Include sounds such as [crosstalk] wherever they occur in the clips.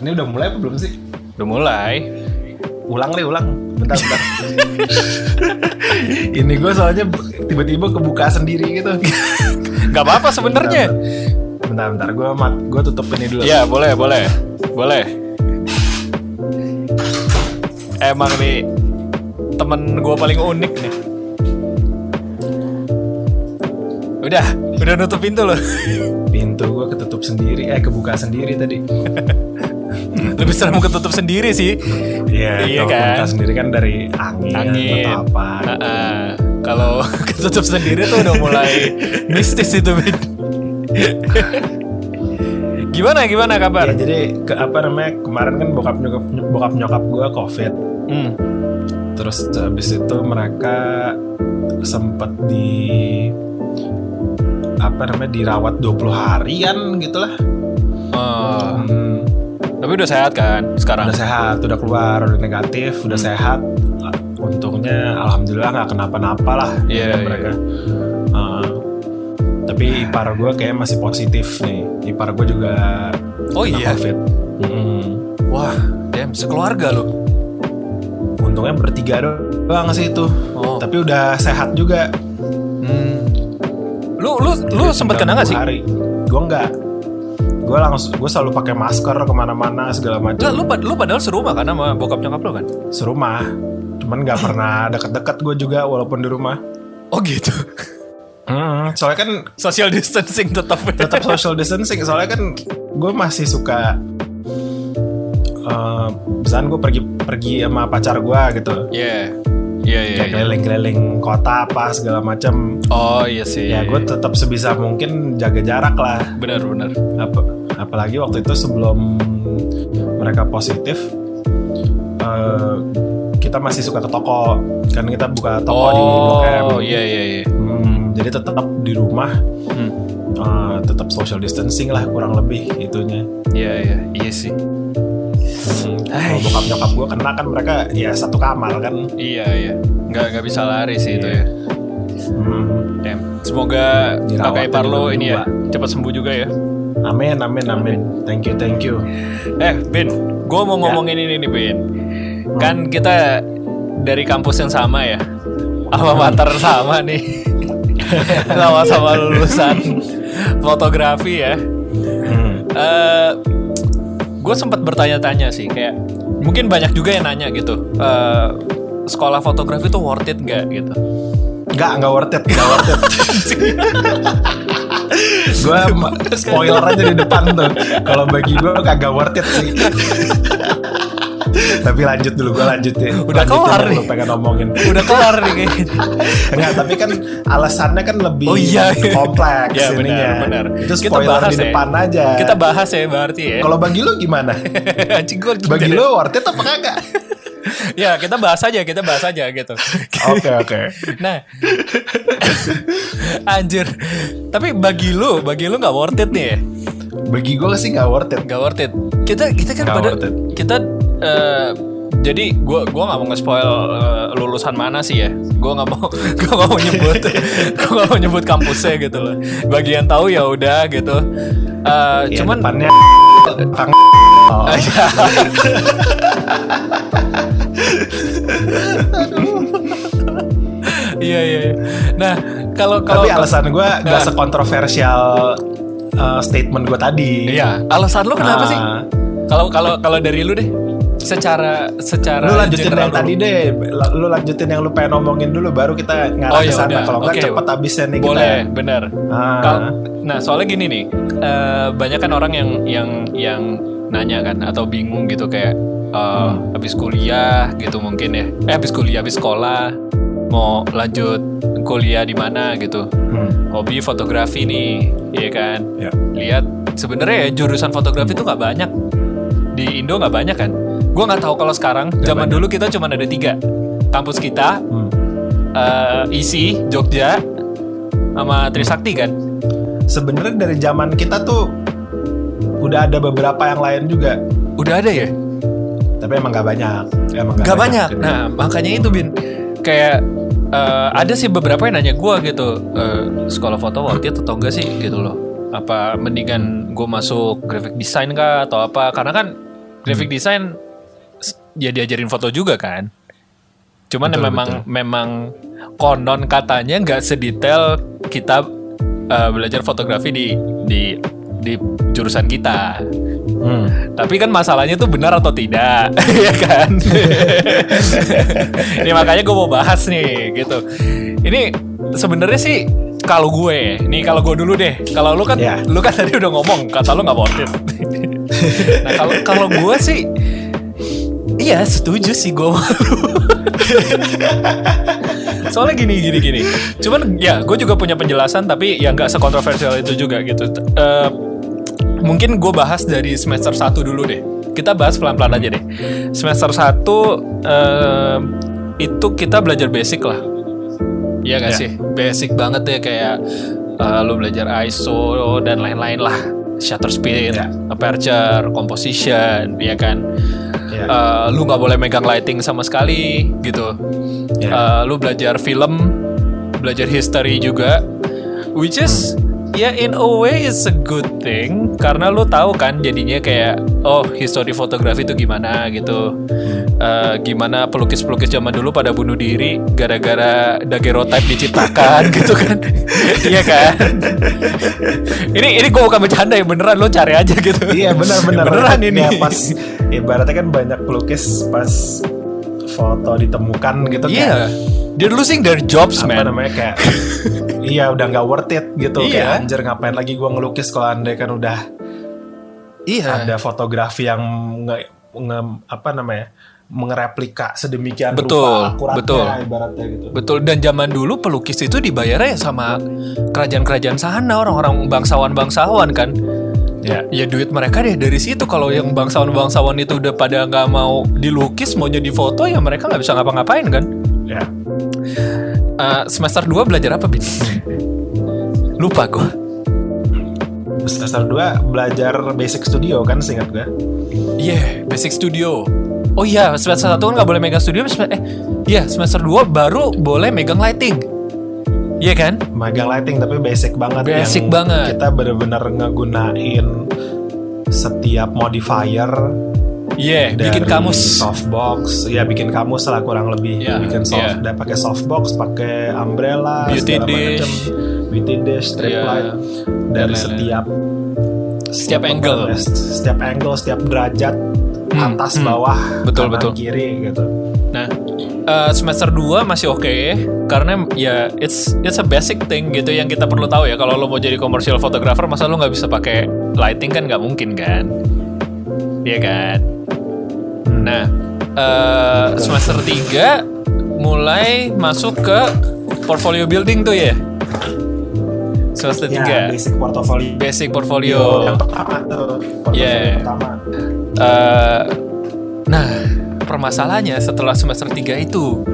Ini udah mulai apa belum sih? Udah mulai. Ulang deh, ulang. Bentar, bentar. [laughs] Ini gue soalnya tiba-tiba kebuka sendiri gitu. Gak apa-apa sebenarnya. Bentar, bentar. Gue mat, gue tutup ini dulu. Ya boleh, boleh, boleh. Emang nih temen gue paling unik nih. Udah, udah nutup pintu loh. Pintu gue ketutup sendiri, eh kebuka sendiri tadi. [laughs] Serem ketutup sendiri sih. Iya, Iya kan? sendiri kan dari angin, Angin. atau apa. Heeh. Kalau [laughs] ketutup sendiri tuh udah mulai mistis itu, [laughs] gimana gimana kabar? Ya, jadi ke, apa namanya kemarin kan bokap nyokap bokap nyokap gue covid. Hmm. Terus habis itu mereka sempat di apa namanya dirawat 20 harian gitulah. Oh, Hmm, tapi udah sehat kan sekarang? udah sehat, udah keluar, udah negatif, udah sehat. Untungnya alhamdulillah nggak kenapa-napa lah Iya, gitu iya. mereka. Uh, tapi ipar gue kayak masih positif nih. Ipar gue juga Oh iya. covid. Hmm. Wah, damn, sekeluarga lo. Untungnya bertiga doang sih itu. Oh. Tapi udah sehat juga. Hmm. Lu lu lu tinggal kena gak sih? Hari. Gue enggak. Gue langsung, gue selalu pakai masker ke mana-mana segala macam. lu, pad- lu padahal serumah kan sama bokap nyokap lu kan? Serumah. Cuman nggak pernah deket-deket gue juga walaupun di rumah. Oh gitu. Hmm, soalnya kan Social distancing tetap. tetap social distancing. Soalnya kan gue masih suka. eh misalnya gue pergi pergi sama pacar gue gitu. Iya. Iya iya. Kayak iya. keliling-keliling kota apa segala macam. Oh iya sih. Ya gue tetap sebisa mungkin jaga jarak lah. benar benar. Apa, apalagi waktu itu sebelum mereka positif eh, kita masih suka ke toko kan kita buka toko di Blok M Oh iya iya iya. Hmm, jadi tetap di rumah Hmm. eh, tetap social distancing lah kurang lebih itunya Iya iya iya sih. Hmm, Hai. kalau bokap nyokap gue kena kan mereka ya satu kamar kan Iya iya. Nggak nggak bisa lari sih itu ya. Hmm, Damn. Semoga Dirawat kakak ipar juga lo ini ya cepat sembuh juga ya. Amin amin amin. thank you thank you. Eh, Bin, gue mau ngomongin ini nih, Bin. Kan kita dari kampus yang sama ya, alma mater sama nih, [laughs] sama-sama lulusan fotografi ya. Hmm, Eh, gue sempat bertanya-tanya sih, kayak mungkin banyak juga yang nanya gitu, eh, sekolah fotografi tuh worth it nggak gitu? nggak nggak worth it nggak worth it [laughs] gue spoiler aja di depan tuh kalau bagi gue kagak worth it sih tapi lanjut dulu gue lanjutin Udah Lanjutin kelar nih. pengen ngomongin Udah kelar nih kayaknya. Enggak, tapi kan alasannya kan lebih Oh iya. kompleks Ya, benar, benar. Itu Kita spoiler bahas di ya. depan aja. Kita bahas ya berarti ya. Kalau bagi lu gimana? [laughs] Bagi lu worth it apa kagak? Ya kita bahas aja, kita bahas aja gitu. Oke oke. Nah, anjir. Tapi bagi lu, bagi lu nggak worth it nih ya? Bagi gue sih nggak worth it. Nggak worth it. Kita kita kan Nggak pada worth it. kita eh, jadi gua gua nggak mau nge-spoil eh, lulusan mana sih ya. Gua nggak mau [laughs] gua nggak mau nyebut [laughs] gua nggak mau nyebut kampusnya gitu loh. Bagi yang tahu ya udah gitu. Eh, Ya, cuman depannya [laughs] Oh, iya iya. iya. Nah, kalau kalau tapi alasan gue Nah. sekontroversial uh, statement gue tadi. Iya, alasan lu kenapa Ah. sih? Kalau kalau kalau dari lu deh, secara secara Lu lanjutin yang tadi deh. Lu lanjutin yang lu pengen ngomongin dulu baru kita ngarah Oh, ke ya sana. Kalau nggak Oke. cepet habisnya nih Boleh, kita. benar. Ah. Kal- nah, soalnya gini nih, eh, banyak kan orang yang yang yang nanya kan atau bingung gitu kayak Hmm. habis kuliah gitu mungkin ya. Eh habis kuliah, habis sekolah mau lanjut kuliah di mana gitu. Hmm. Hobi fotografi nih, iya kan? Ya. Lihat sebenarnya ya jurusan fotografi tuh nggak banyak di Indo nggak banyak kan? Gue nggak tahu kalau sekarang. Zaman banyak. dulu kita cuma ada tiga. Kampus kita, Hmm. eh, ISI, Jogja, sama Trisakti kan? Sebenarnya dari zaman kita tuh udah ada beberapa yang lain juga. Udah ada ya? Tapi emang gak banyak. Emang Gak banyak. Nah, makanya itu Bin. Kayak eh, ada sih beberapa yang nanya gue gitu, eh, sekolah foto worth it atau enggak sih gitu loh. Apa mendingan gue masuk graphic design kah atau apa? Karena kan graphic design s- ya diajarin foto juga kan. Cuman Betul, memang memang konon katanya nggak sedetail kita uh, belajar fotografi di di di jurusan kita. Hmm. Tapi kan masalahnya tuh benar atau tidak, [laughs] ya kan? Ini [laughs] makanya gue mau bahas nih, gitu. Ini sebenarnya sih kalau gue, nih kalau gue dulu deh. Kalau lu kan, Ya. lu kan tadi udah ngomong kata lu nggak worth [laughs] nah kalau kalau gue sih, iya setuju sih gue. Soalnya gini gini gini. Cuman ya gue juga punya penjelasan tapi ya nggak sekontroversial itu juga gitu. Eh, mungkin gue bahas dari semester 1 dulu deh. Kita bahas pelan-pelan aja deh. Semester 1 eh, itu kita belajar basic lah. Iya gak Ya. sih? Basic banget ya kayak eh, lu belajar ISO dan lain-lain lah. Shutter speed, Ya. aperture, composition, ya kan. Ya. Eh, lu nggak boleh megang lighting sama sekali gitu. Ya. Eh, lu belajar film, belajar history juga, which is ya in a way is a good thing karena lu tahu kan jadinya kayak oh history fotografi itu gimana gitu. Eh, gimana pelukis-pelukis zaman dulu pada bunuh diri gara-gara daguerreotype diciptakan [laughs] gitu kan. Iya kan? ini ini gua bukan bercanda ya beneran lo cari aja gitu. Iya benar-benar beneran ini. Ya, pas ibaratnya kan banyak pelukis pas foto ditemukan gitu Iya. They're losing their jobs, apa man. namanya kayak [laughs] iya udah nggak worth it gitu Iya. kayak anjir ngapain lagi gua ngelukis kalau andai kan udah Iya. ada fotografi yang nge, nge- apa namanya mengereplika sedemikian Betul, rupa akuratnya betul. ibaratnya gitu Betul dan zaman dulu pelukis itu dibayarnya ya sama kerajaan-kerajaan sana orang-orang bangsawan-bangsawan kan. ya Ya duit mereka deh dari situ kalau yang bangsawan-bangsawan itu udah pada nggak mau dilukis mau jadi foto ya mereka nggak bisa ngapa-ngapain kan. ya Eh, semester 2 belajar apa bin? Lupa gue. semester 2 belajar basic studio kan seingat gue Iya, basic studio. Oh iya, semester 1 kan nggak boleh megang studio. Eh, iya semester 2 baru boleh megang lighting. Iya kan? megang lighting tapi basic banget Basic yang banget. kita bener-bener ngegunain setiap modifier Iya, bikin dari kamus. softbox ya bikin kamus lah kurang lebih Iya, bikin soft iya. dan pakai softbox pakai umbrella Beauty segala dish. macem. beauty dish strip Iya. light Dan dari lain-lain. setiap Setiap angle. setiap angle setiap derajat Hmm, atas hmm. bawah Betul, kanan, betul. kiri gitu Nah, eh, semester 2 masih oke karena ya it's it's a basic thing gitu yang kita perlu tahu ya kalau lo mau jadi commercial photographer masa lo nggak bisa pakai lighting kan nggak mungkin kan? Iya kan? Nah, eh, semester 3 mulai masuk ke portfolio building tuh ya. Semester 3 ya basic portfolio basic portfolio. yang pertama tuh portfolio Yeah. pertama Eh, nah, permasalahannya setelah semester 3 itu,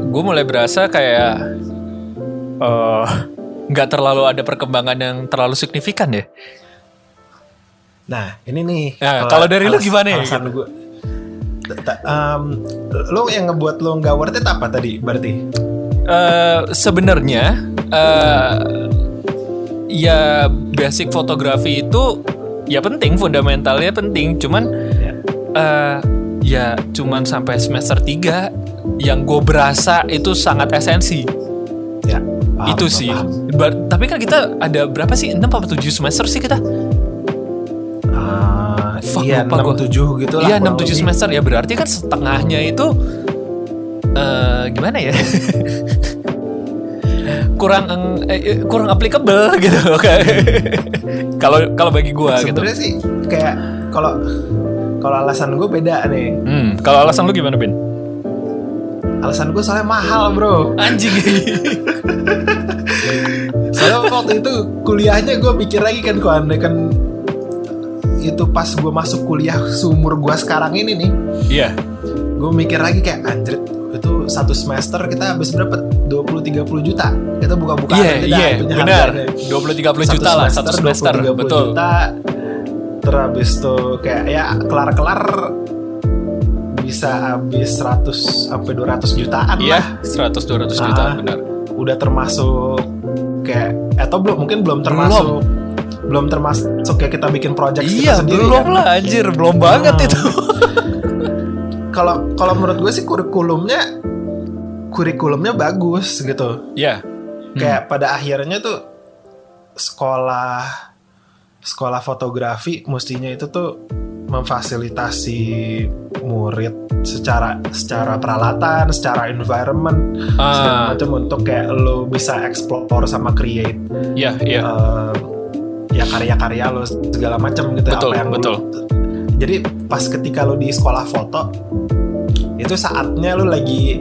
gue mulai berasa kayak eh, nggak terlalu ada perkembangan yang terlalu signifikan ya. Nah, ini nih. Nah, kalau dari lu gimana ya? Alasan gue. lu yang ngebuat lu nggak worth it apa tadi berarti? Eh, Sebenarnya, eh, ya basic fotografi itu ya penting, fundamentalnya penting. Cuman Ya. eh, ya cuman sampai semester 3 yang gue berasa itu sangat esensi. Ya. paham, itu sih. tapi kan kita ada berapa sih? 6 apa 7 semester sih kita? Fuck, iya, lupa gua. 6 7 gitu lah. Iya, kurang 6 7 lebih. semester ya berarti kan setengahnya itu eh gimana ya? [laughs] kurang eh, eh, kurang applicable [laughs] gitu loh. Kalau kalau bagi gua gitu. Sebenarnya sih kayak kalau kalau alasan gue beda nih. Hmm, kalau alasan lu gimana, Bin? Alasan gue soalnya mahal, Bro. Anjing. [laughs] Soalnya waktu itu kuliahnya gue mikir lagi kan kalau andai kan itu pas gue masuk kuliah seumur gue sekarang ini nih Iya. gue mikir lagi kayak anjir itu satu semester kita habis berapa 20-30 juta kita buka-buka Iya, aja dah iya, itunya benar. harganya. 20 30 juta lah satu semester, 20-30 betul. juta terhabis tuh kayak ya kelar-kelar bisa habis 100 sampai 200 jutaan lah Iya, 100 200 juta Ah. benar. udah termasuk kayak atau belum mungkin belum termasuk belum termasuk kayak kita bikin project Iya, kita sendiri belum kan. lah anjir, belum banget Hmm. itu. [laughs] Kalau kalau menurut gue sih kurikulumnya kurikulumnya bagus gitu. Ya. Kayak pada akhirnya tuh sekolah sekolah fotografi mestinya itu tuh memfasilitasi murid secara secara peralatan, secara environment, segala Ah, macam untuk kayak lo bisa explore sama create ya, ya. eh, ya karya-karya lo segala macam gitu Betul, apa yang lo- betul. jadi pas ketika lo di sekolah foto itu saatnya lo lagi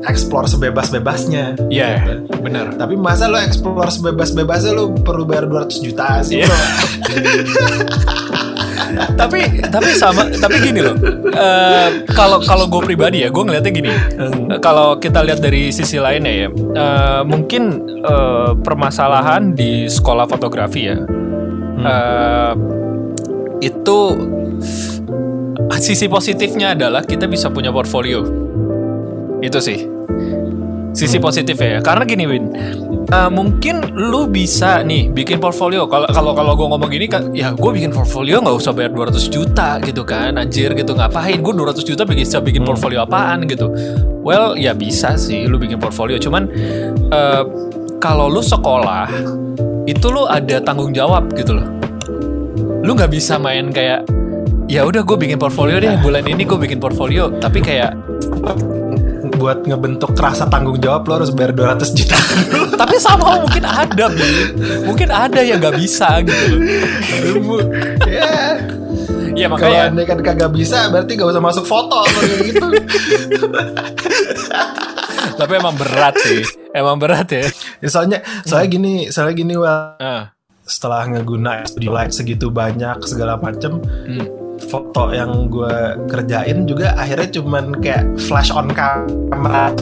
explore sebebas-bebasnya Iya, gitu. bener. tapi masa lo explore sebebas-bebasnya lo perlu bayar 200 juta sih Iya. [laughs] tapi tapi sama tapi gini loh. Eh, kalau kalau gue pribadi ya gue ngeliatnya gini. Eh, kalau kita lihat dari sisi lainnya ya eh, mungkin eh, permasalahan di sekolah fotografi ya eh, itu sisi positifnya adalah kita bisa punya portfolio. Itu sih. Sisi positifnya ya. Karena gini Win Eh, mungkin lu bisa nih bikin portfolio. Kalau kalau kalau gue ngomong gini kan ya gue bikin portfolio nggak usah bayar 200 juta gitu kan anjir gitu ngapain? Gue 200 juta bikin bisa bikin portfolio apaan gitu? Well ya bisa sih lu bikin portfolio. Cuman eh, kalau lu sekolah itu lu ada tanggung jawab gitu loh. Lu nggak bisa main kayak ya udah gue bikin portfolio deh bulan ini gue bikin portfolio. Tapi kayak buat ngebentuk rasa tanggung jawab lo harus bayar 200 juta. [laughs] Tapi sama mungkin ada Bi. mungkin ada yang nggak bisa gitu. Ya. Ya kalau makanya andai kan kagak bisa berarti gak usah masuk foto atau gitu. Tapi emang berat sih. Emang berat ya. Ya, soalnya soalnya gini soalnya gini well Ah, setelah ngeguna studio light segitu banyak segala macem hmm. Foto yang gue kerjain juga akhirnya cuman kayak flash on camera. [laughs]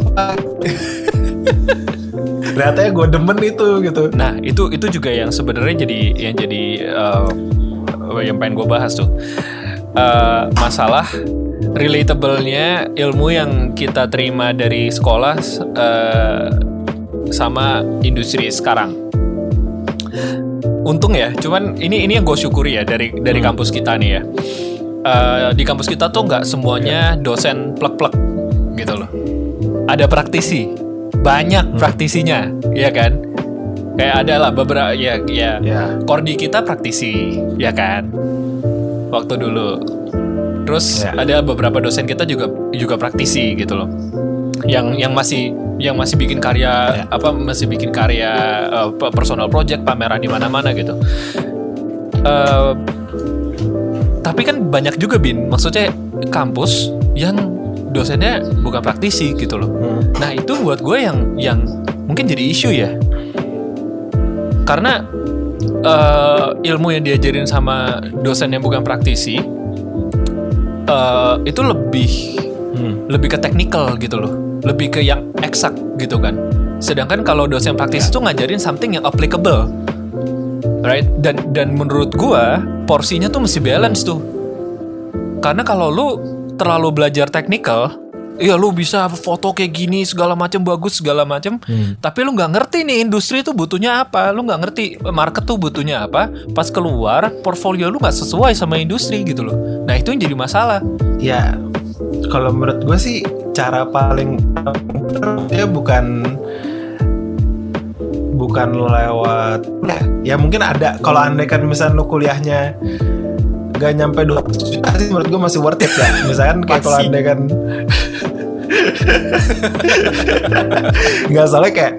Ternyata ya gue demen itu gitu. Nah itu itu juga yang sebenarnya jadi yang jadi eh, yang pengen gue bahas tuh. Eh, masalah relatable-nya ilmu yang kita terima dari sekolah eh, sama industri sekarang untung ya cuman ini ini yang gue syukuri ya dari dari kampus kita nih ya. Eh, di kampus kita tuh nggak semuanya dosen plek-plek gitu loh. Ada praktisi banyak praktisinya ya kan? Kayak ada lah beberapa ya ya. Ya. Kordi kita praktisi ya kan? Waktu dulu. Terus Ya. ada beberapa dosen kita juga juga praktisi gitu loh yang yang masih yang masih bikin karya Ya. apa masih bikin karya pe- personal project pameran di mana-mana gitu Eh, tapi kan banyak juga bin maksudnya kampus yang dosennya bukan praktisi gitu loh Hmm. Nah itu buat gue yang yang mungkin jadi isu ya, karena eh, ilmu yang diajarin sama dosen yang bukan praktisi eh, itu lebih Hmm. lebih ke teknikal gitu loh, lebih ke yang eksak gitu kan. Sedangkan kalau dosen praktis itu ngajarin something yang applicable, right? Dan dan menurut gue porsinya tuh mesti balance tuh. Karena kalau lu terlalu belajar teknikal, iya lu bisa foto kayak gini segala macam bagus segala macam, Hmm. tapi lu nggak ngerti nih industri itu butuhnya apa, lu nggak ngerti market tuh butuhnya apa. Pas keluar portfolio lu nggak sesuai sama industri gitu loh. Nah itu yang jadi masalah. ya kalau menurut gue sih cara paling ya bukan bukan lewat ya, ya mungkin ada. Kalau andai kan misalnya lu kuliahnya gak nyampe 200 juta sih menurut gue masih worth it ya. Misalkan kayak kalau andai kan nggak salah kayak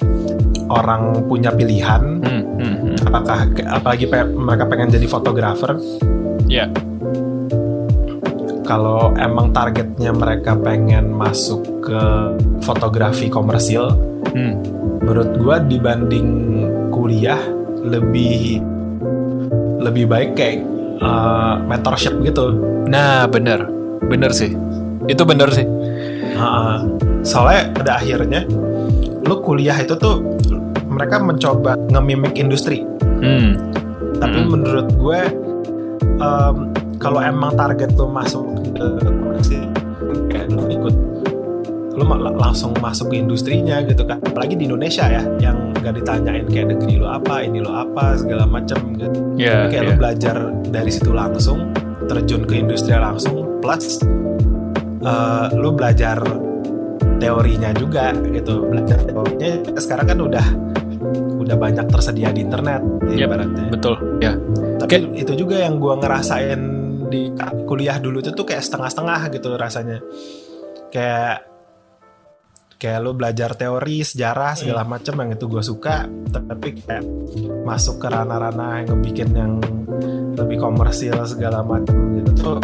orang punya pilihan. Hmm, hmm, hmm. apakah apalagi pe- mereka pengen jadi fotografer? Ya, kalau emang targetnya mereka pengen masuk ke fotografi komersil, hmm. menurut gua dibanding kuliah lebih lebih baik kayak uh, mentorship gitu. Nah bener, bener sih. Itu bener sih. Uh, soalnya pada akhirnya lu kuliah itu tuh mereka mencoba ngemimik industri, Hmm. tapi Hmm. menurut gue um, kalau emang target lu masuk ke komersil kayak lu ikut ma- langsung masuk ke industrinya gitu kan. Apalagi di Indonesia ya yang gak ditanyain kayak negeri lu apa ini lu apa segala macam gitu. Ya Tapi kayak ya. lu belajar dari situ langsung terjun ke industri langsung plus eh, lu belajar teorinya juga gitu. Belajar teorinya sekarang kan udah udah banyak tersedia di internet ya Yep, ibaratnya. betul ya. Tapi itu juga yang gua ngerasain di kuliah dulu itu tuh kayak setengah-setengah gitu rasanya. Kayak kayak lu belajar teori sejarah segala macam yang itu gue suka tapi kayak masuk ke ranah-ranah yang ngebikin yang lebih komersil segala macam gitu tuh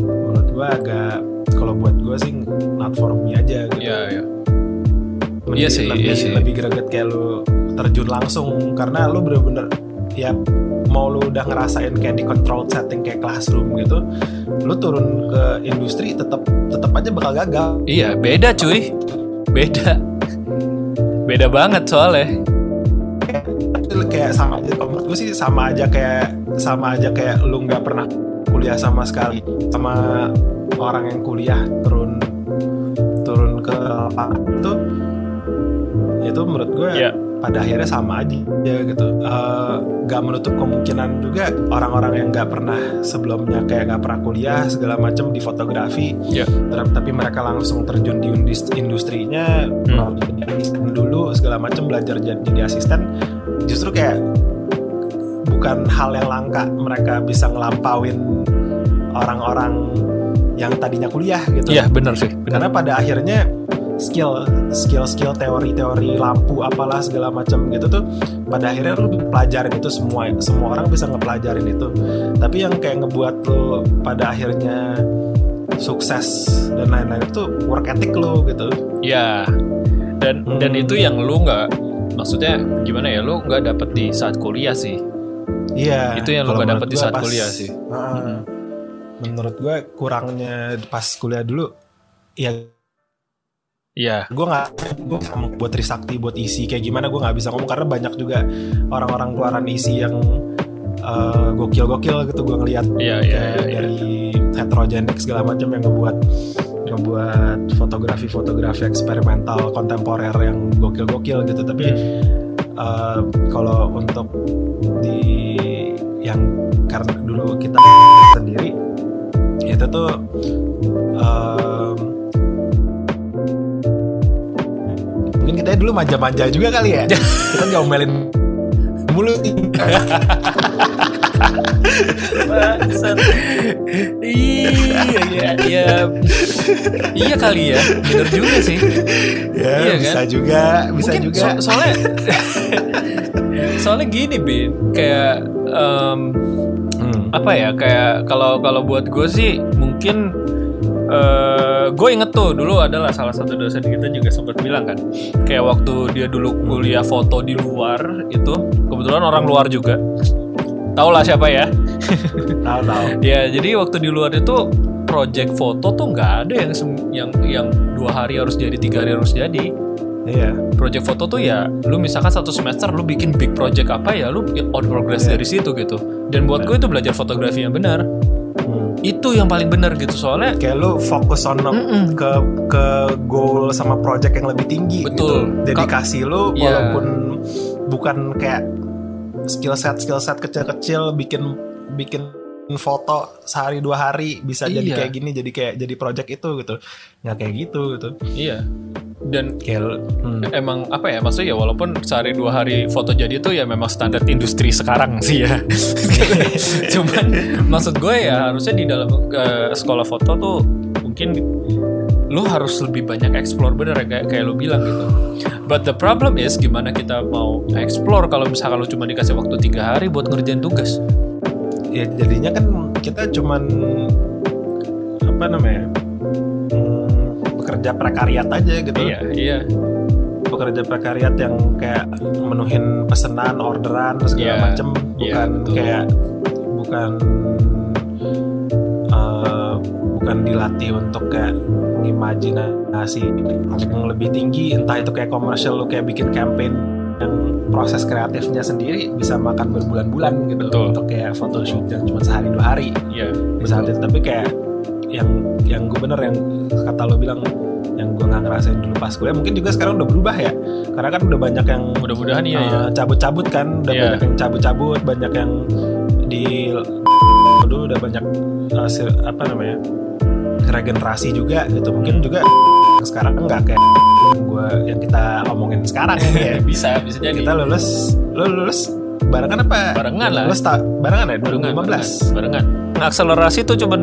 menurut gue agak kalau buat gue sih not for me aja gitu. Ya ya Mending Iya sih, lebih, iya sih. lebih greget kayak lu terjun langsung karena lu bener-bener ya mau lu udah ngerasain kayak di control setting kayak classroom gitu lu turun ke industri tetap tetap aja bakal gagal. Iya beda cuy. Beda. Beda banget soalnya. Kayak sama aja kalau menurut gue sih sama aja kayak sama aja kayak lu nggak pernah kuliah sama sekali. Sama orang yang kuliah turun turun ke lapangan itu itu menurut gue Iya. Pada akhirnya sama aja. Gitu. Eh, nggak menutup kemungkinan juga orang-orang yang nggak pernah sebelumnya kayak nggak pernah kuliah segala macam di fotografi. Iya. ter- tapi mereka langsung terjun di indus- industrinya Hmm. asisten dulu segala macam belajar jadi, asisten. Justru kayak bukan hal yang langka mereka bisa ngelampauin orang-orang yang tadinya kuliah gitu. Iya benar sih. Benar. Karena pada akhirnya skill skill skill teori teori lampu apalah segala macam gitu tuh pada akhirnya lu pelajarin itu semua semua orang bisa ngepelajarin itu tapi yang kayak ngebuat lu pada akhirnya sukses dan lain-lain itu work ethic lu gitu ya dan Hmm. dan itu yang lu nggak maksudnya gimana ya lu nggak dapet di saat kuliah sih iya Itu yang lu nggak dapet di saat kuliah sih. Heeh. menurut gue kurangnya pas kuliah dulu ya Iya gue nggak gue sama buat Trisakti buat isi kayak gimana gue nggak bisa ngomong karena banyak juga orang-orang keluaran isi yang eh, gokil-gokil gitu gue ngelihat iya, kayak iya, iya. dari heterogenik segala macam yang ngebuat ngebuat fotografi-fotografi eksperimental kontemporer yang gokil-gokil gitu tapi eh, kalau untuk di yang karena dulu kita sendiri itu tuh em, kita dulu manja-manja juga kali ya. [laughs] Kita ngomelin mulu iya iya iya. Iya kali ya. Bener juga sih. Ya Iya kan? bisa juga bisa Mungkin juga. so- soalnya soalnya gini bin. Kayak em, Hmm. apa ya? Kayak kalau kalau buat gue sih mungkin eh gue inget tuh dulu adalah salah satu dosen kita juga sempat bilang kan kayak waktu dia dulu kuliah foto di luar itu kebetulan orang luar juga. Tau lah siapa ya? [laughs] Tahu tahu ya jadi waktu di luar itu project foto tuh nggak ada yang yang yang dua hari harus jadi tiga hari harus jadi. Iya. Project foto tuh ya lu misalkan satu semester lu bikin big project apa ya lu on progress Iya. dari situ gitu. Dan buat gue itu belajar fotografi yang benar. Itu yang paling benar gitu soalnya kayak lu fokus on Mm-mm. ke ke goal sama project yang lebih tinggi Betul. gitu. dedikasi lu Iya. walaupun bukan kayak skill set skill set kecil-kecil bikin bikin foto sehari dua hari bisa jadi Iya. kayak gini jadi kayak jadi project itu gitu nggak kayak gitu gitu iya dan lu- hmm. emang apa ya maksudnya ya walaupun sehari dua hari foto jadi itu ya memang standar industri sekarang sih ya. [laughs] Cuman maksud gue ya harusnya di dalam eh, sekolah foto tuh mungkin lu harus lebih banyak explore bener ya kayak kayak lu bilang gitu. But the problem is gimana kita mau explore kalau misalkan lu cuma dikasih waktu tiga hari buat ngerjain tugas? Ya jadinya kan kita cuman apa namanya pekerja prekariat aja gitu. Iya iya. Pekerja prekariat yang kayak menuhin pesanan orderan segala Iya, macem. iya, bukan betul. kayak bukan eh, bukan dilatih untuk kayak ngimajinasi yang lebih tinggi. Entah itu kayak komersial lu kayak bikin campaign yang proses kreatifnya sendiri bisa makan berbulan-bulan gitu. Betul. untuk kayak photoshoot yang cuma sehari dua hari. Iya misalnya tapi kayak yang yang gue bener yang kata lo bilang yang gue nggak ngerasain dulu pas kuliah mungkin juga sekarang udah berubah ya karena kan udah banyak yang Mudah-mudahan iya eh, ya. cabut-cabut kan udah Iya. banyak yang cabut-cabut banyak yang di dulu udah banyak eh, sir- apa namanya regenerasi juga gitu mungkin juga sekarang nggak kayak gue yang kita omongin sekarang ini ya [laughs] bisa bisa jadi. kita lulus lo lulus barengan apa Barengan lah. lulus tak barengan ya barengan, 2015 barengan, barengan. Akselerasi tuh cuman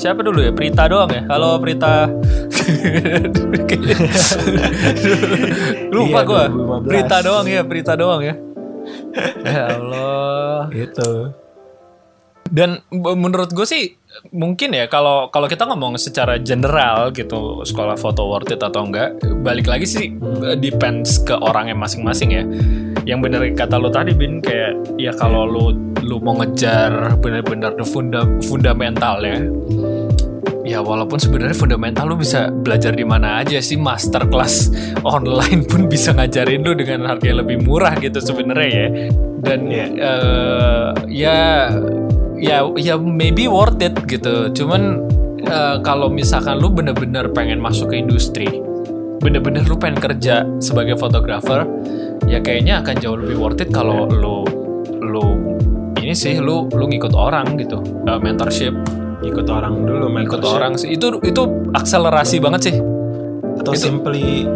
siapa dulu ya? Prita doang ya. Kalau Prita [laughs] lupa Iya, gua. 2015. Prita doang ya, Prita doang ya. ya Allah. gitu Dan menurut gue sih mungkin ya kalau kalau kita ngomong secara general gitu sekolah foto worth it atau enggak balik lagi sih eh, depends ke orangnya masing-masing ya. Yang bener kata lo tadi bin kayak ya kalau lo lu mau ngejar bener-bener the funda, fundamental ya. Ya walaupun sebenarnya fundamental lu bisa belajar di mana aja sih masterclass online pun bisa ngajarin lu dengan harga yang lebih murah gitu sebenarnya ya. Dan Iya. eh, ya ya ya maybe worth it gitu. Cuman eh, kalau misalkan lu bener-bener pengen masuk ke industri, bener-bener lu pengen kerja sebagai fotografer, ya kayaknya akan jauh lebih worth it kalau lu lu ini sih lu lu ngikut orang gitu, eh, mentorship ikut orang dulu main ikut orang sih. Itu itu akselerasi banget sih. Atau itu- simply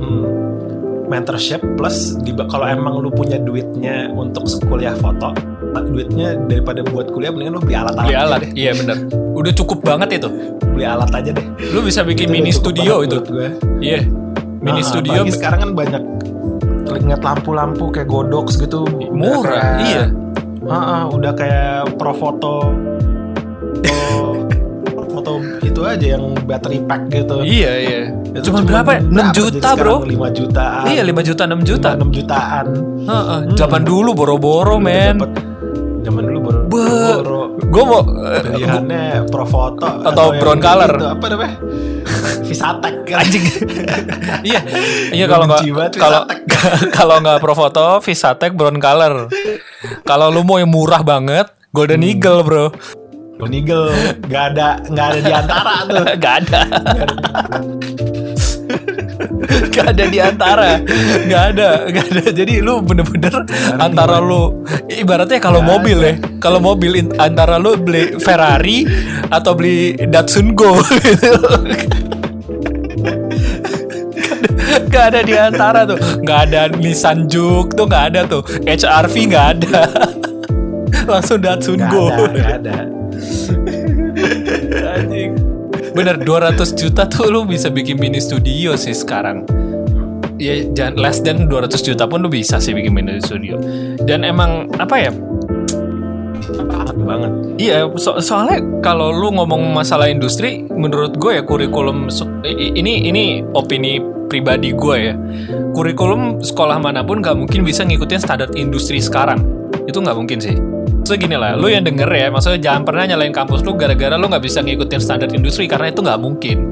hmm, mentorship plus di, kalau emang lu punya duitnya untuk kuliah foto duitnya daripada buat kuliah mendingan lu beli alat beli alat. iya bener. Udah cukup banget itu. Beli alat aja deh. Lu bisa bikin Itu mini studio itu. iya. Mini Ah, studio sekarang kan banyak ngeliat lampu-lampu kayak godox gitu. Murah kayak- iya. Ah, ah, udah kayak pro foto foto, foto itu aja yang battery pack gitu. Iya iya. Itu cuma berapa ya? 6 juta bro. 5 jutaan iya 5 juta 6 juta. 6 jutaan. Heeh, zaman dulu boro-boro Udah men. dapet- zaman dulu baru Be- baru gue mau eh, pilihannya pro foto Atau yang brown color. itu, apa namanya? Visatek. [laughs] Anjing. Iya. Iya kalau nggak kalau [laughs] kalau nggak pro foto Visatek brown color. Kalau lu mau yang murah banget Golden Hmm. Eagle bro Eagle nggak ada nggak ada di antara tuh. [laughs] Gak ada. Gak ada di antara. Gak ada Gak ada. Jadi lu bener-bener Antara lu Ibaratnya kalau Gak mobil ya Kalau mobil Antara lu beli Ferrari Atau beli Datsun Go gitu [laughs] Gak ada di antara tuh. Gak ada Nissan Juke tuh Gak ada tuh. HRV gak ada. [laughs] Langsung Datsun nggak Go ada nggak ada Anjing. Bener 200 juta tuh lu bisa bikin mini studio sih sekarang. Ya jangan less than 200 juta pun lu bisa sih bikin mini studio. Dan emang apa ya? Banget banget Iya, so- soalnya kalau lu ngomong masalah industri, menurut gue ya kurikulum ini ini opini pribadi gue ya. Kurikulum sekolah mana pun gak mungkin bisa ngikutin standar industri sekarang. Itu nggak mungkin sih. So gini lah, lu yang denger ya, maksudnya jangan pernah nyalain kampus lu gara-gara lu nggak bisa ngikutin standar industri karena itu nggak mungkin.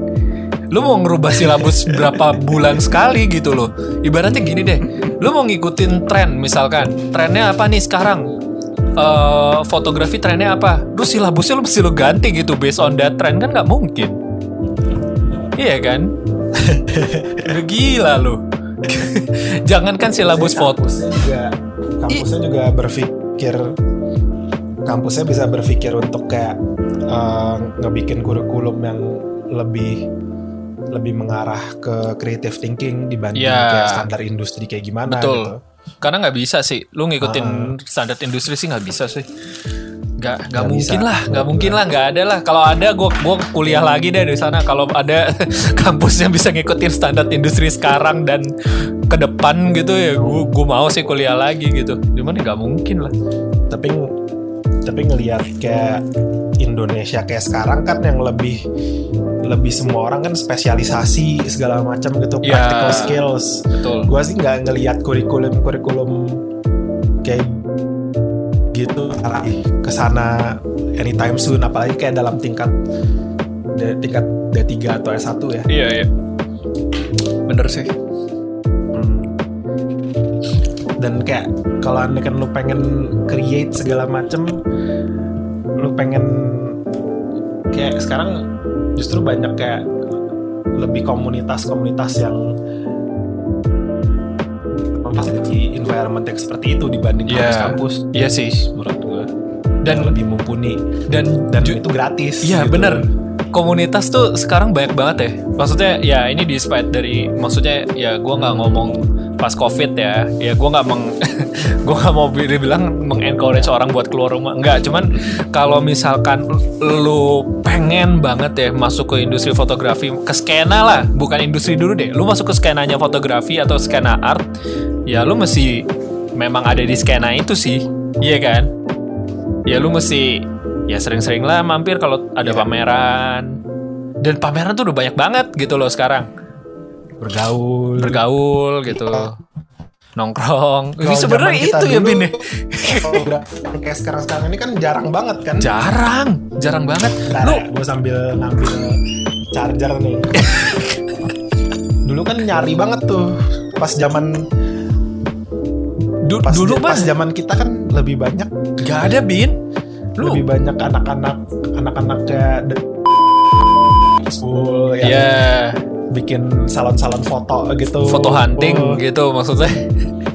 Lu mau ngerubah silabus [laughs] berapa bulan sekali gitu loh. Ibaratnya gini deh, lu mau ngikutin tren misalkan, trennya apa nih sekarang? eh fotografi trennya apa? Lu silabusnya lu mesti lu ganti gitu based on that trend kan nggak mungkin. Iya kan? [laughs] Gila lu. [laughs] Jangankan silabus foto. kampusnya juga juga berpikir kampusnya bisa berpikir untuk kayak eh, ngebikin kurikulum yang lebih lebih mengarah ke creative thinking dibanding Ya. kayak standar industri kayak gimana Betul. gitu. Karena nggak bisa sih. Lu ngikutin Ah. standar industri sih nggak bisa sih. Nggak nggak Nggak mungkin bisa. lah, nggak mungkin lah, nggak ada lah. Kalau ada, gue gua kuliah lagi deh di sana. Kalau ada [laughs] kampus yang bisa ngikutin standar industri sekarang dan ke depan gitu ya, gue mau sih kuliah lagi gitu. Cuman nggak mungkin lah. Tapi tapi ngelihat kayak Indonesia kayak sekarang kan yang lebih lebih semua orang kan spesialisasi segala macam gitu Ya. practical skills. Betul. Gua sih nggak ngelihat kurikulum kurikulum kayak gitu ke sana anytime soon apalagi kayak dalam tingkat D- tingkat D3 atau S1 ya. Iya iya. Bener sih. Dan kayak kalau anda kan lu pengen create segala macem lu pengen kayak sekarang justru banyak kayak lebih komunitas-komunitas yang di environment yang seperti itu dibanding kampus-kampus Iya sih. menurut gue Dan- lebih mumpuni. Dan dan itu gratis Iya gitu. bener. Komunitas tuh sekarang banyak banget ya. Maksudnya ya ini despite dari Maksudnya ya gue nggak ngomong pas covid ya. Ya gue nggak meng [laughs] Gue nggak mau bi- bilang Mengencourage orang buat keluar rumah. Enggak cuman Kalau misalkan Lu pengen banget ya Masuk ke industri fotografi Ke skena lah Bukan industri dulu deh. Lu masuk ke skenanya fotografi Atau skena art Ya lu mesti Memang ada di skena itu sih. Iya kan? Ya lu mesti ya sering-sering lah mampir kalau ada pameran. Dan pameran tuh udah banyak banget gitu loh sekarang bergaul. Bergaul gitu. Nongkrong. Ini sebenarnya itu ya bin ya. fotografi kayak sekarang sekarang ini kan jarang banget kan. Jarang. Jarang banget. Bentar lu ya, gue sambil ngambil charger nih. [laughs] Dulu kan nyari banget tuh. Pas zaman du- pas dulu pas zaman kita kan lebih banyak. Gak ada bin. Lu lebih banyak anak-anak anak-anak kayak de- school ya bikin salon-salon foto gitu. foto hunting Oh, gitu maksudnya.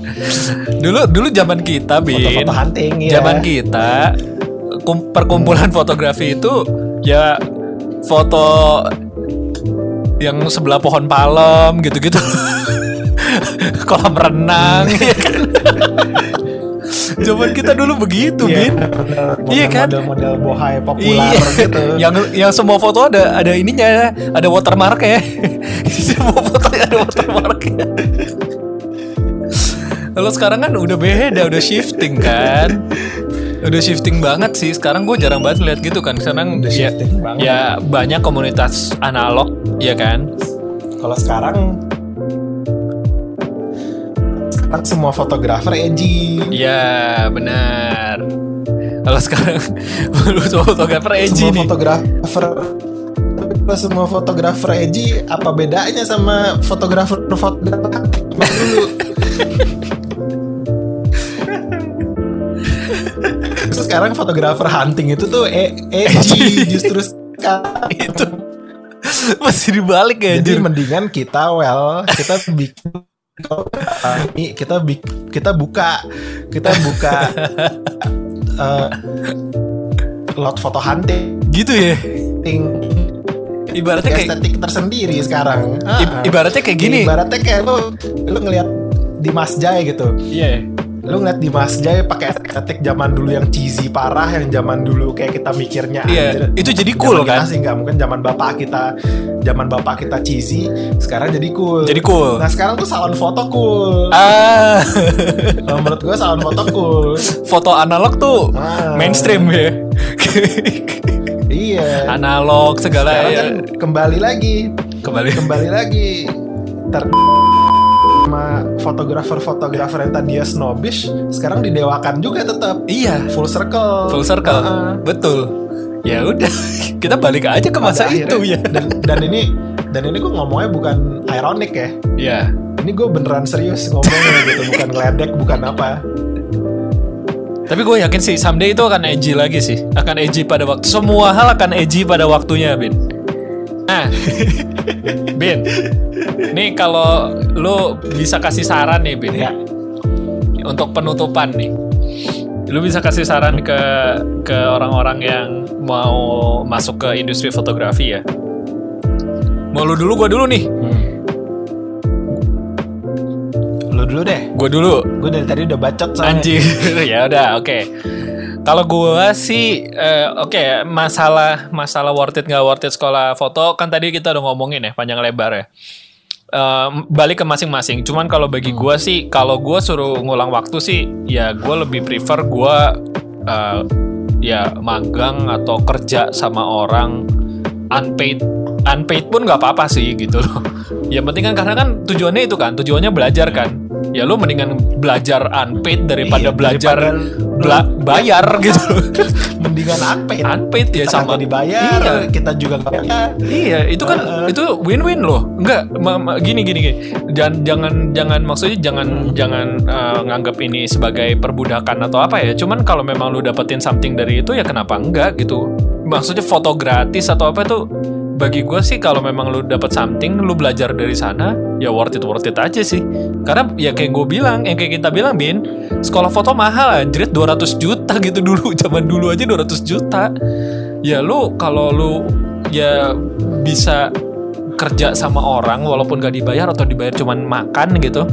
[laughs] Dulu dulu zaman kita bin. Foto-foto hunting ya. zaman kita kum- perkumpulan fotografi itu ya foto yang sebelah pohon palem gitu-gitu. [laughs] Kolam renang ya kan [laughs] [laughs] zaman kita dulu begitu Iya, bin bener. Iya kan? Model-model bohai populer Iya, gitu. [laughs] yang yang semua foto ada ada ininya, ada watermark ya. [laughs] semua foto ada watermarknya. Kalau sekarang kan udah beda, udah shifting kan. Udah shifting banget sih. Sekarang gue jarang banget lihat gitu kan. Sekarang Udah ya, shifting banget. ya banyak komunitas analog, ya kan. Kalau sekarang sekarang semua fotografer edgy. Ya benar. Kalau sekarang [laughs] lu semua fotografer edgy semua nih. fotografer Kalau semua fotografer edgy apa bedanya sama fotografer fotografer dulu sekarang fotografer hunting itu tuh [laughs] e edgy justru sekarang. itu masih dibalik ya Jadi mendingan kita well kita bikin ini kita kita buka kita buka [laughs] eh, lot foto hunting. Gitu ya? Ibaratnya kayak estetik tersendiri sekarang. i- ibaratnya kayak gini. Ibaratnya kayak lu lu ngelihat Dimas Jai gitu. iya Lu ngeliat Dimas Jai pakai estetik zaman dulu yang cheesy parah yang zaman dulu kayak kita mikirnya Iya, anjir, itu jadi cool, zaman kan? sih nggak mungkin zaman bapak kita zaman bapak kita cheesy sekarang jadi cool. Jadi cool. Nah, sekarang tuh salon foto cool. ah Kalau menurut gue salon foto cool. foto analog tuh Ah. mainstream ya iya. analog segala Sekarang ya. kan kembali lagi kembali kembali lagi ter fotografer-fotografer yang tadinya snobbish sekarang didewakan juga tetap iya. Full circle. Full circle. Heeh. betul. Ya udah [laughs] kita balik aja ke masa Pada itu ya. Dan dan ini dan ini gue ngomongnya bukan ironik ya. Ya ini gue beneran serius ngomongnya gitu bukan ngeledek bukan apa. Tapi gue yakin sih someday itu akan edgy lagi sih. Akan edgy pada waktu semua hal akan edgy pada waktunya Bin nah [laughs] Bin nih kalau lu bisa kasih saran nih Bin ya. Untuk penutupan nih. Lu bisa kasih saran ke ke orang-orang yang mau masuk ke industri fotografi ya. Mau lu dulu gue dulu nih. Lu dulu deh. Gue dulu. Gue dari tadi udah bacot soalnya. Anjing. [laughs] Ya udah oke kalau gue sih eh, oke masalah masalah worth it nggak worth it sekolah foto kan tadi kita udah ngomongin ya panjang lebar ya Eh, balik ke masing-masing. Cuman kalau bagi gua sih, kalau gua suruh ngulang waktu sih, ya gua lebih prefer gua eh, ya magang atau kerja sama orang unpaid unpaid pun nggak apa-apa sih gitu loh. [laughs] Yang penting kan karena kan tujuannya itu kan, tujuannya belajar kan. Ya lu mendingan belajar unpaid daripada Iya, belajar daripada bela- bayar [laughs] gitu. mendingan unpaid unpaid ya kita sama dibayar Iya. kita juga bayar Iya, itu kan Heeh. itu win-win loh. Enggak, gini gini gini. Jangan jangan jangan maksudnya jangan jangan eh, nganggap ini sebagai perbudakan atau apa ya. Cuman kalau memang lu dapetin something dari itu ya kenapa enggak gitu. maksudnya foto gratis atau apa tuh bagi gue sih kalau memang lu dapat something lu belajar dari sana ya worth it worth it aja sih. Karena ya kayak gue bilang yang kayak kita bilang bin sekolah foto mahal anjir 200 juta gitu [laughs] dulu zaman dulu aja 200 juta. Ya lu kalau lu ya bisa kerja sama orang walaupun gak dibayar atau dibayar cuman makan gitu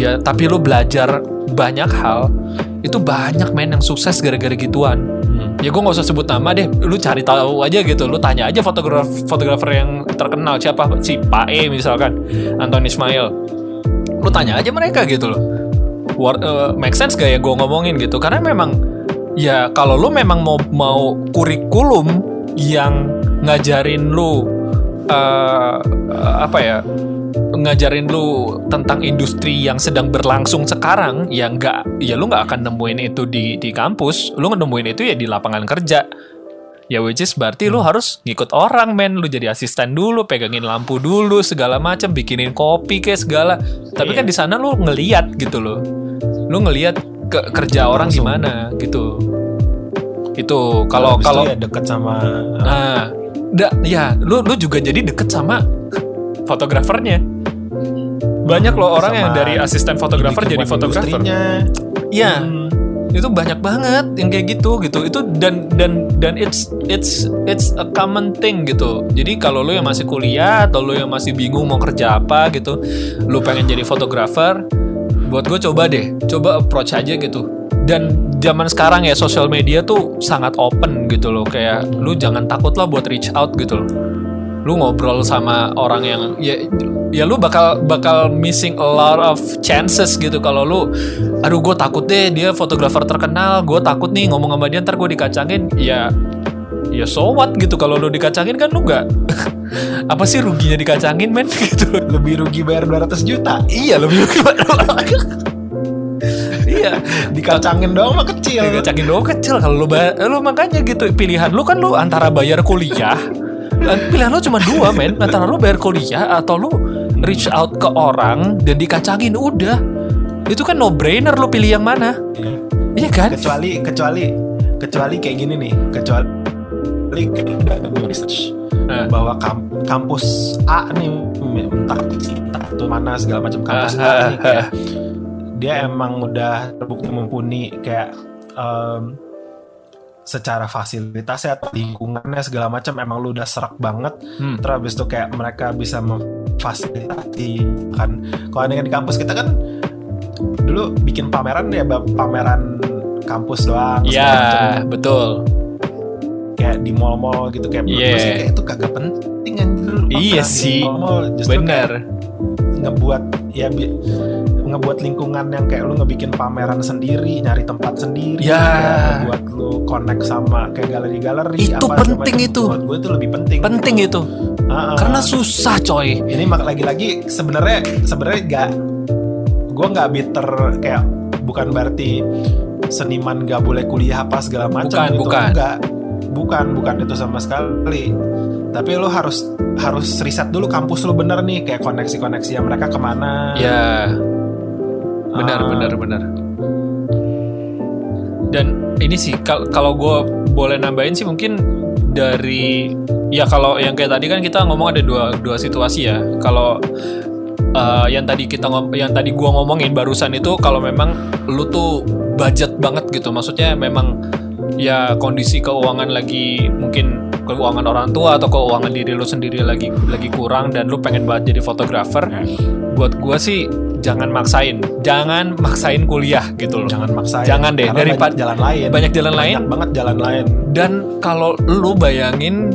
ya tapi lu belajar banyak hal itu banyak men yang sukses gara-gara gituan ya gue nggak usah sebut nama deh. Lu cari tahu aja gitu. Lu tanya aja fotografer fotografer yang terkenal. Siapa? Si Pak E misalkan. Anton Ismail. Lu tanya aja mereka gitu loh. War, uh, make sense gak ya gue ngomongin gitu? Karena memang ya kalau lu memang mau mau kurikulum yang ngajarin lu uh, apa ya ngajarin lu tentang industri yang sedang berlangsung sekarang ya nggak ya lu nggak akan nemuin itu di di kampus. Lu nemuin itu ya di lapangan kerja. Ya which is berarti lu harus ngikut orang men. Lu jadi asisten dulu pegangin lampu dulu segala macam bikinin kopi kayak segala. Tapi kan di sana lu ngeliat gitu loh. Lu ngeliat ke kerja orang gimana gitu. Itu kalau kalau ya deket sama nah da, ya lu lu juga jadi deket sama fotografernya banyak loh orang yang Sama dari asisten fotografer jadi fotografer. Iya, Hmm. itu banyak banget yang kayak gitu gitu. Itu dan dan dan it's it's it's a common thing gitu. Jadi kalau lu yang masih kuliah atau lu yang masih bingung mau kerja apa gitu, lu pengen jadi fotografer, buat gue coba deh, coba approach aja gitu. Dan zaman sekarang ya sosial media tuh sangat open gitu loh. Kayak lu jangan takut lah buat reach out gitu loh. Lu ngobrol sama orang yang ya ya lu bakal bakal missing a lot of chances gitu. Kalau lu aduh gue takut deh dia fotografer terkenal gue takut nih ngomong sama dia ntar gue dikacangin. Ya ya so what gitu. Kalau lu dikacangin kan lu nggak [laughs] apa sih ruginya dikacangin men? [laughs] Gitu. Lebih rugi bayar 200 juta. iya lebih rugi [laughs] iya. Dikacangin doang mah kecil. dikacangin doang kecil. Kalau lu lu makanya gitu pilihan lu kan lu antara bayar kuliah pilihan lu cuma dua men. Antara lu bayar kuliah atau lu reach out ke orang dan dikacangin udah. Itu kan no brainer lu pilih yang mana. Iya. iya kan? Kecuali kecuali kecuali kayak gini nih. Kecuali research. Nah. bahwa kam- kampus A nih. Entah entah itu mana segala macam kampus Ah, A nih ah, kayak dia emang udah terbukti mumpuni kayak em, secara fasilitasnya atau lingkungannya segala macam emang lu udah serak banget Hmm. terus habis itu kayak mereka bisa memfasilitasi kan kalau ini kan di kampus kita kan dulu bikin pameran ya pameran kampus doang. Iya, betul. kayak di mall-mall gitu kayak sih kayak itu kagak penting anjir Iya sih. mall-mall justru Bener. kayak ngebuat ya ngebuat lingkungan yang kayak lu ngebikin pameran sendiri nyari tempat sendiri Ya. kayak buat lu connect sama kayak galeri-galeri Itu apa penting macam. itu. buat gue itu lebih penting Penting itu. Ah, ah. Karena susah, coy. ini mak lagi-lagi sebenarnya sebenarnya gak gue nggak bitter kayak bukan berarti seniman gak boleh kuliah apa segala macam Bukan, gitu bukan. enggak bukan bukan itu sama sekali tapi lu harus harus riset dulu kampus lu bener nih kayak koneksi-koneksi yang mereka ke mana Ya, benar, Ah. benar, benar. Dan ini sih kal- kalau gue boleh nambahin sih mungkin dari ya kalau yang kayak tadi kan kita ngomong ada dua dua situasi ya. Kalau uh, yang tadi kita yang tadi gua ngomongin barusan itu kalau memang lu tuh budget banget gitu. Maksudnya memang ya kondisi keuangan lagi mungkin keuangan orang tua atau keuangan diri lu sendiri lagi lagi kurang dan lu pengen banget jadi fotografer. Buat gua sih jangan maksain, jangan maksain kuliah gitu loh. jangan maksain Jangan deh, daripada- banyak jalan lain banyak jalan lain. banyak banget jalan lain Dan kalau lu bayangin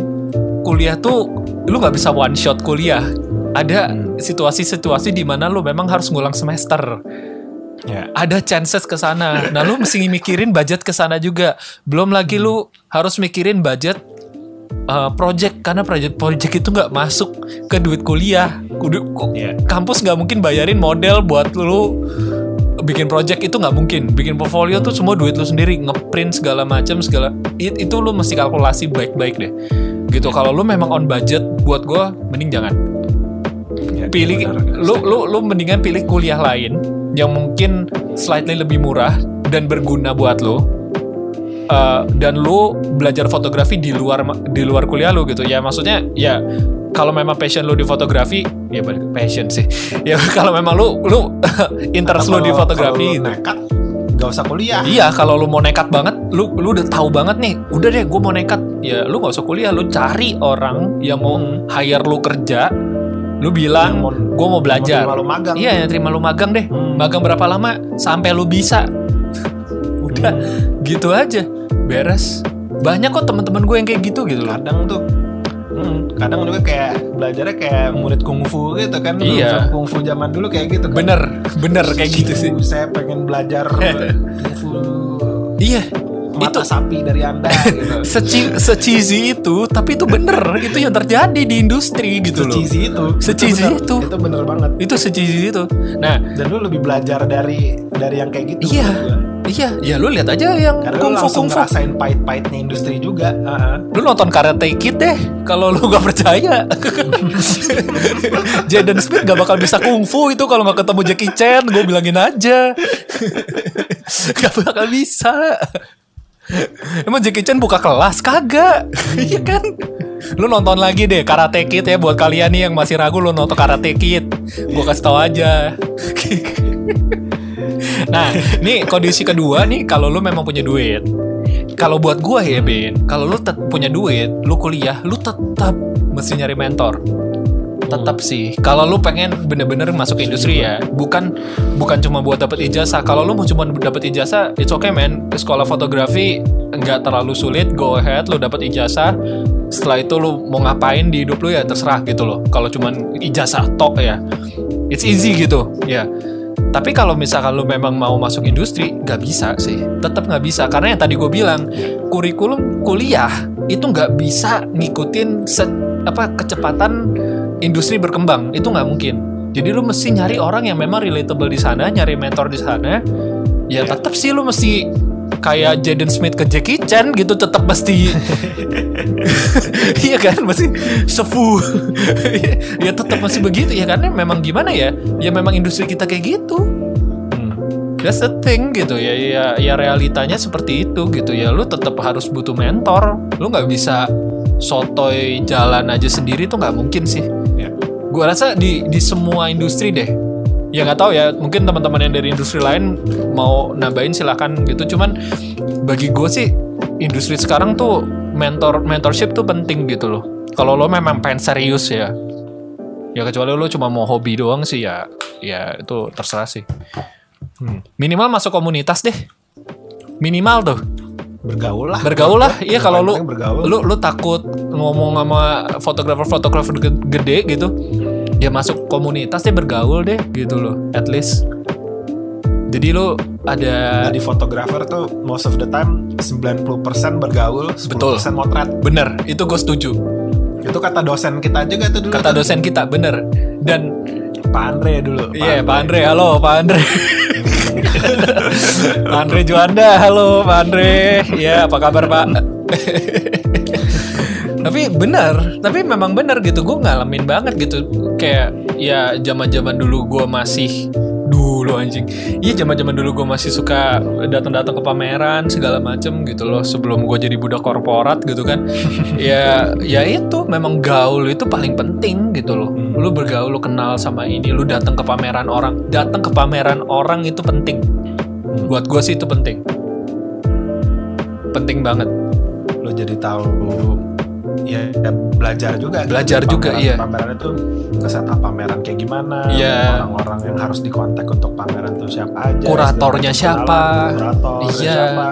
kuliah tuh lu nggak bisa one shot kuliah. Ada Hmm. situasi-situasi di mana lu memang harus ngulang semester. Ya Ada chances ke sana. Nah, lu mesti mikirin budget ke sana juga. Belum lagi lu harus mikirin budget uh, project karena project project itu nggak masuk ke duit kuliah. Kudu, ku- Iya. Kampus nggak mungkin bayarin model buat lu bikin project itu nggak mungkin. Bikin portfolio tuh semua duit lu sendiri, ngeprint segala macam segala. It- itu lu mesti kalkulasi baik-baik deh. Gitu. Kalau lu memang on budget, buat gue mending jangan pilih benar. lu lu lu mendingan pilih kuliah lain yang mungkin slightly lebih murah dan berguna buat lu eh, dan lu belajar fotografi di luar di luar kuliah lu gitu ya maksudnya ya kalau memang passion lu di fotografi ya balik passion sih [laughs] ya kalau memang lu lu [laughs] interest lu Atau di fotografi gitu. nekat gak usah kuliah Iya, kalau lu mau nekat banget, lu lu udah tahu banget nih. Udah deh, gue mau nekat. Ya, lu nggak usah kuliah, lu cari orang yang mau hire lu kerja. Lu bilang, gue mau belajar. mau terima lu magang. Iya, yang terima lu magang deh. Hmm. Magang berapa lama? Sampai lu bisa. [laughs] Udah, gitu aja. Beres. Banyak kok teman-teman gue yang kayak gitu gitu loh. kadang tuh hmm, kadang juga kayak belajarnya kayak murid kungfu gitu kan Iya. Kungfu zaman dulu kayak gitu kan Bener, bener kayak gitu sih. Saya pengen belajar [laughs] kungfu Iya, mata itu sapi dari anda [laughs] gitu seci cheesy itu, tapi itu bener. itu yang terjadi di industri gitu loh. Cheesy itu Se-cheesy bener. itu. itu bener banget Itu cheesy itu. Nah, dan lu lebih belajar dari dari yang kayak gitu Iya. gua. Iya, ya lu lihat aja yang karena kungfu kungfu. ngerasain pahit-pahitnya industri juga Heeh. Lu nonton Karate Kid deh, kalau lu gak percaya. [laughs] Jaden Smith gak bakal bisa kungfu itu kalau nggak ketemu Jackie Chan, gue bilangin aja. [laughs] gak bakal bisa. Emang Jackie Chan buka kelas? Kagak. Iya kan? Lu nonton lagi deh Karate Kid ya buat kalian nih yang masih ragu lu nonton Karate Kid. Gue kasih tau aja. nah, nih kondisi kedua nih kalau lu memang punya duit. Kalau buat gua ya Ben, kalau lu punya duit, lu kuliah, lu tetap mesti nyari mentor. Tetap sih. Kalau lu pengen bener-bener masuk ke industri ya, bukan bukan cuma buat dapet ijazah. Kalau lu mau cuma dapet ijazah, it's okay man. Sekolah fotografi nggak terlalu sulit, go ahead, lu dapet ijazah. Setelah itu lu mau ngapain di hidup lu ya terserah gitu loh. Kalau cuman ijazah tok ya, it's easy gitu ya. Tapi kalau misalkan lu memang mau masuk industri, nggak bisa sih. Tetap nggak bisa karena yang tadi gue bilang, kurikulum kuliah itu nggak bisa ngikutin apa kecepatan industri berkembang. Itu nggak mungkin. Jadi lu mesti nyari orang yang memang relatable di sana, nyari mentor di sana. Ya tetap sih lu mesti kayak Jaden Smith ke Jackie Chan gitu tetap mesti. [laughs] Iya kan? Masih sefu. Ya tetap masih begitu ya karena memang gimana ya? Ya memang industri kita kayak gitu. Hmm. that's the thing gitu. Ya ya ya realitanya seperti itu gitu. Ya lu tetap harus butuh mentor. Lu nggak bisa sotoy jalan aja sendiri tuh nggak mungkin sih Gua rasa di di semua industri deh. Ya nggak tahu ya. Mungkin teman-teman yang dari industri lain mau nambahin silakan gitu. Cuman bagi gue sih industri sekarang tuh mentor mentorship tuh penting gitu loh. Kalau lo memang pengen serius ya. Ya kecuali lo cuma mau hobi doang sih ya ya itu terserah sih. Hmm. minimal masuk komunitas deh. Minimal tuh bergaul lah. Bergaul lah. Iya kalau lu bergaul. lu lu takut ngomong sama fotografer fotografer gede gitu ya masuk komunitas deh bergaul deh gitu loh at least. Jadi lu ada Nah, di fotografer tuh most of the time 90% bergaul 10% Betul. motret. Bener itu gue setuju. Itu kata dosen kita juga tuh dulu. Kata dosen kita bener. Dan Pak Andre dulu. Iya Pak Andre. Halo Pak Andre [laughs] Pak [laughs] Andre Juanda halo Pak Andre. Ya apa kabar Pak? [laughs] Tapi bener tapi memang bener gitu. Gue ngalamin banget gitu. Kayak ya zaman dulu gue masih anjing. Iya zaman zaman dulu gue masih suka datang datang ke pameran segala macem gitu loh sebelum gue jadi budak korporat gitu kan. [laughs] Ya ya itu memang gaul itu paling penting gitu loh. Lu bergaul lu kenal sama ini lu datang ke pameran orang. Datang ke pameran orang itu penting. Buat gue sih itu penting. Penting banget. Lo jadi tahu ya, ya belajar juga gitu. Belajar juga, pameran, iya. pameran itu nge-setup pameran kayak gimana Iya. orang-orang yang harus dikontak untuk pameran tuh siapa aja Kuratornya siapa. kurator Iya. siapa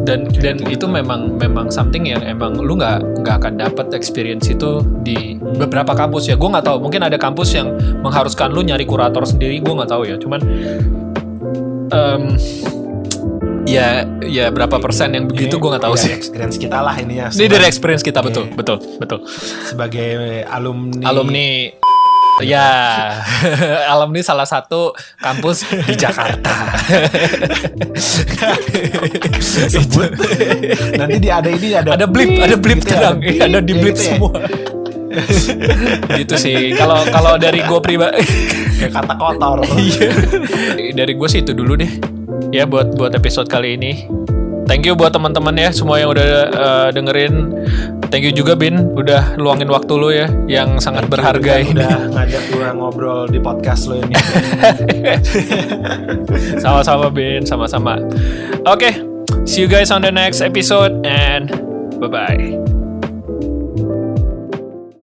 dan dan itu memang memang something yang emang lu nggak nggak akan dapat experience itu di beberapa kampus ya gue nggak tahu mungkin ada kampus yang mengharuskan lu nyari kurator sendiri gue nggak tahu ya cuman em, ya ya berapa persen yang begitu gue nggak tahu sih. experience kita lah ini ya ini dari experience kita betul Iya. betul betul. Sebagai alumni alumni. Ya. [laughs] Alumni salah satu kampus di Jakarta. [laughs] Sebut. Nanti di ada ini ada ada blip ada blip gitu ya, tenang Iya, ada di ya blip gitu ya. semua. [laughs] Gitu sih. Kalau kalau dari gue pribadi kayak kata kotor. Iya. dari gue sih itu dulu deh ya buat buat episode kali ini thank you buat teman-teman ya semua yang udah uh, dengerin. Thank you juga Bin, udah luangin waktu lu ya, yang sangat berharga Udah- ini. Udah ngajak gue ngobrol di podcast lo ini. [laughs] Sama-sama Bin, sama-sama. Oke, see you guys on the next episode and bye bye.